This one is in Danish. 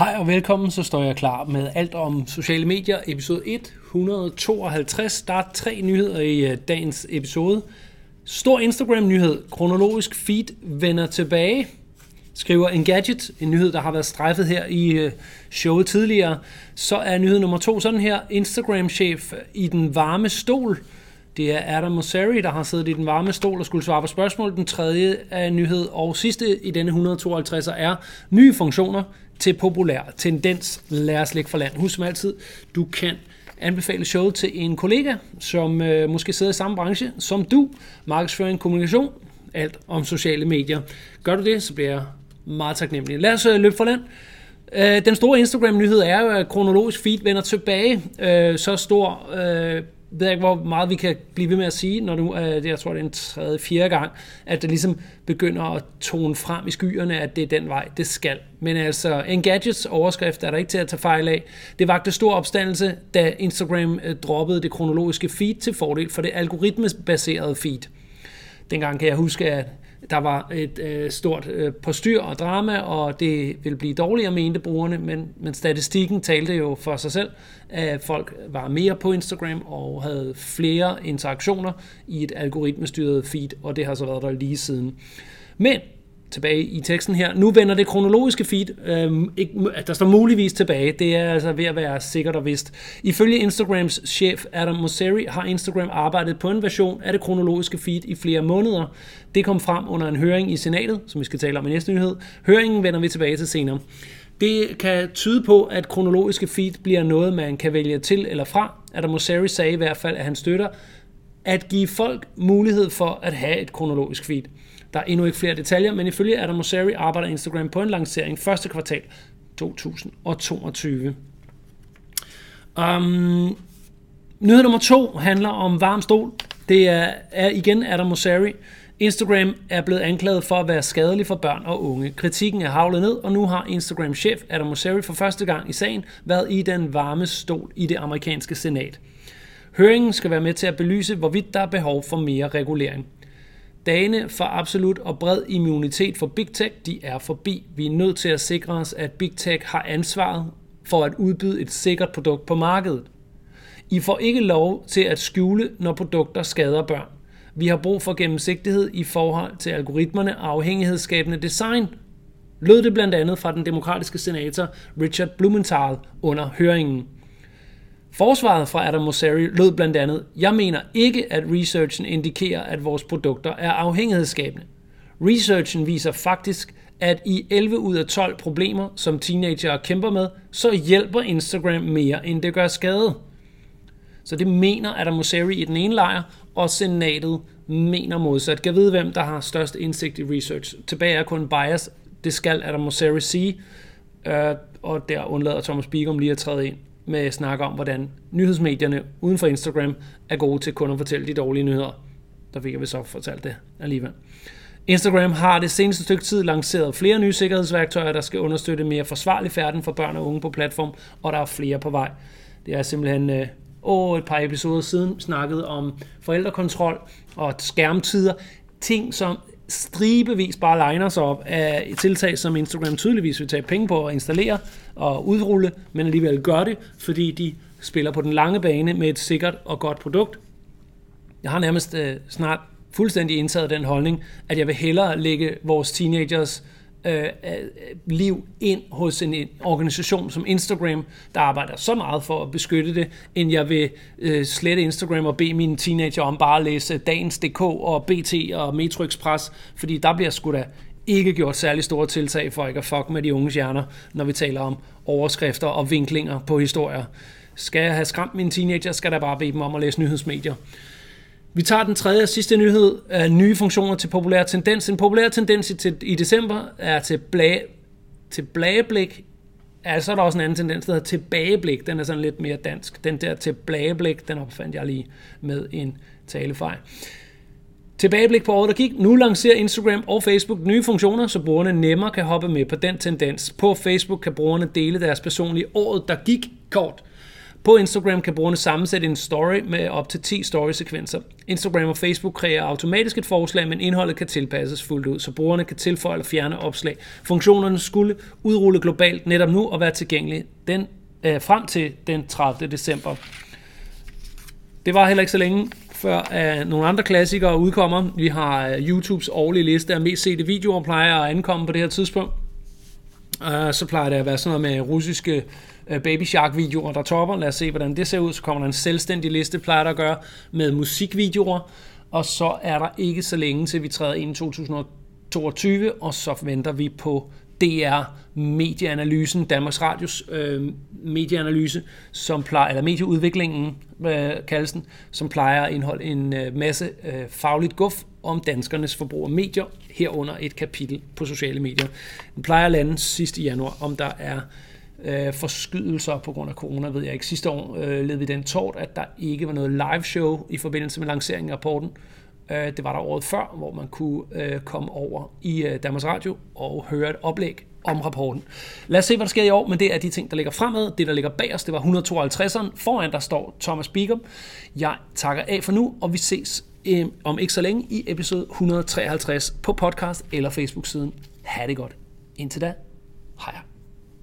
Hej og velkommen, så står jeg klar med alt om sociale medier, episode 152. Der er tre nyheder i øh, dagens episode. Stor Instagram-nyhed, kronologisk feed vender tilbage, skriver Engadget, en nyhed, der har været strejfet her i øh, showet tidligere. Så er nyhed nummer to sådan her, Instagram-chef i den varme stol. Det er Adam Mosseri, der har siddet i den varme stol og skulle svare på spørgsmål. Den tredje af nyhed, og sidste i denne 152 er nye funktioner til populær tendens. Lad os lægge for land. Husk som altid, du kan anbefale showet til en kollega, som øh, måske sidder i samme branche som du. Markedsføring, kommunikation, alt om sociale medier. Gør du det, så bliver jeg meget taknemmelig. Lad os øh, løbe for land. Øh, den store Instagram-nyhed er jo, at kronologisk feed vender tilbage. Øh, så stor øh, ved jeg ikke, hvor meget vi kan blive ved med at sige, når nu, øh, jeg tror, det er en tredje, fjerde gang, at det ligesom begynder at tone frem i skyerne, at det er den vej, det skal. Men altså, Engadgets overskrift er der ikke til at tage fejl af. Det vagte stor opstandelse, da Instagram øh, droppede det kronologiske feed til fordel for det algoritmebaserede feed. Dengang kan jeg huske, at der var et øh, stort øh, postyr og drama, og det ville blive dårligere, mente brugerne, men, men statistikken talte jo for sig selv, at folk var mere på Instagram og havde flere interaktioner i et algoritmestyret feed, og det har så været der lige siden. Men tilbage i teksten her. Nu vender det kronologiske feed, øh, ikke, der står muligvis tilbage, det er altså ved at være sikkert og vist. Ifølge Instagrams chef Adam Mosseri har Instagram arbejdet på en version af det kronologiske feed i flere måneder. Det kom frem under en høring i senatet, som vi skal tale om i næste nyhed. Høringen vender vi tilbage til senere. Det kan tyde på, at kronologiske feed bliver noget, man kan vælge til eller fra. Adam Mosseri sagde i hvert fald, at han støtter at give folk mulighed for at have et kronologisk feed. Der er endnu ikke flere detaljer, men ifølge Adam Mosseri arbejder Instagram på en lancering første kvartal 2022. Um, øhm, nyhed nummer to handler om varm stol. Det er, er igen Adam Mosseri. Instagram er blevet anklaget for at være skadelig for børn og unge. Kritikken er havlet ned, og nu har Instagram-chef Adam Mosseri for første gang i sagen været i den varme stol i det amerikanske senat. Høringen skal være med til at belyse, hvorvidt der er behov for mere regulering. Dagene for absolut og bred immunitet for Big Tech, de er forbi. Vi er nødt til at sikre os, at Big Tech har ansvaret for at udbyde et sikkert produkt på markedet. I får ikke lov til at skjule, når produkter skader børn. Vi har brug for gennemsigtighed i forhold til algoritmerne og afhængighedsskabende design, lød det blandt andet fra den demokratiske senator Richard Blumenthal under høringen. Forsvaret fra Adam Mosseri lød blandt andet, jeg mener ikke, at researchen indikerer, at vores produkter er afhængighedsskabende. Researchen viser faktisk, at i 11 ud af 12 problemer, som teenager kæmper med, så hjælper Instagram mere, end det gør skade. Så det mener Adam Mosseri i den ene lejr, og senatet mener modsat. Kan vide, hvem der har størst indsigt i research. Tilbage er kun bias. Det skal Adam Mosseri sige, øh, og der undlader Thomas Bigum lige at træde ind med snakke om, hvordan nyhedsmedierne uden for Instagram er gode til kun at fortælle de dårlige nyheder. Der fik jeg vist så fortalt det alligevel. Instagram har det seneste stykke tid lanceret flere nye sikkerhedsværktøjer, der skal understøtte mere forsvarlig færden for børn og unge på platform, og der er flere på vej. Det er simpelthen øh, åh, et par episoder siden snakket om forældrekontrol og skærmtider. Ting, som stribevis bare liner sig op af tiltag, som Instagram tydeligvis vil tage penge på at installere og udrulle, men alligevel gør det, fordi de spiller på den lange bane med et sikkert og godt produkt. Jeg har nærmest øh, snart fuldstændig indtaget den holdning, at jeg vil hellere lægge vores teenagers øh, Øh, øh, liv ind hos en, en organisation som Instagram, der arbejder så meget for at beskytte det, end jeg vil øh, slette Instagram og bede mine teenager om bare at læse Dagens.dk og BT og Metro Express, fordi der bliver sgu da ikke gjort særlig store tiltag for ikke at fuck med de unge hjerner, når vi taler om overskrifter og vinklinger på historier. Skal jeg have skræmt mine teenager, skal der bare bede dem om at læse nyhedsmedier. Vi tager den tredje og sidste nyhed af nye funktioner til populær tendens. En populær tendens i, til, i december er til, blag, til blageblik. Ja, så er der også en anden tendens, der hedder tilbageblik. Den er sådan lidt mere dansk. Den der tilbageblik, den opfandt jeg lige med en talefejl. Tilbageblik på året, der gik. Nu lancerer Instagram og Facebook nye funktioner, så brugerne nemmere kan hoppe med på den tendens. På Facebook kan brugerne dele deres personlige året, der gik kort. På Instagram kan brugerne sammensætte en story med op til 10 story-sekvenser. Instagram og Facebook kreerer automatisk et forslag, men indholdet kan tilpasses fuldt ud, så brugerne kan tilføje eller fjerne opslag. Funktionerne skulle udrulle globalt netop nu og være tilgængelige den, øh, frem til den 30. december. Det var heller ikke så længe, før uh, nogle andre klassikere udkommer. Vi har uh, YouTubes årlige liste af mest sete videoer, plejer at ankomme på det her tidspunkt. Uh, så plejer det at være sådan noget med russiske Øh, Baby Shark-videoer, der topper. Lad os se, hvordan det ser ud. Så kommer der en selvstændig liste, plejer der at gøre, med musikvideoer. Og så er der ikke så længe, til vi træder ind i 2022, og så venter vi på DR Medieanalysen, Danmarks Radios øh, medieanalyse, som plejer, eller medieudviklingen øh, kaldes den, som plejer at indeholde en øh, masse øh, fagligt guf om danskernes forbrug af medier, herunder et kapitel på sociale medier. Den plejer at lande sidst i januar, om der er øh, forskydelser på grund af corona, ved jeg ikke. Sidste år øh, led vi den tårt, at der ikke var noget live show i forbindelse med lanceringen af rapporten. Øh, det var der året før, hvor man kunne øh, komme over i øh, Danmarks Radio og høre et oplæg om rapporten. Lad os se, hvad der sker i år, men det er de ting, der ligger fremad. Det, der ligger bag os, det var 152'eren. Foran der står Thomas Bigum. Jeg takker af for nu, og vi ses øh, om ikke så længe i episode 153 på podcast eller Facebook-siden. Ha' det godt. Indtil da, hej.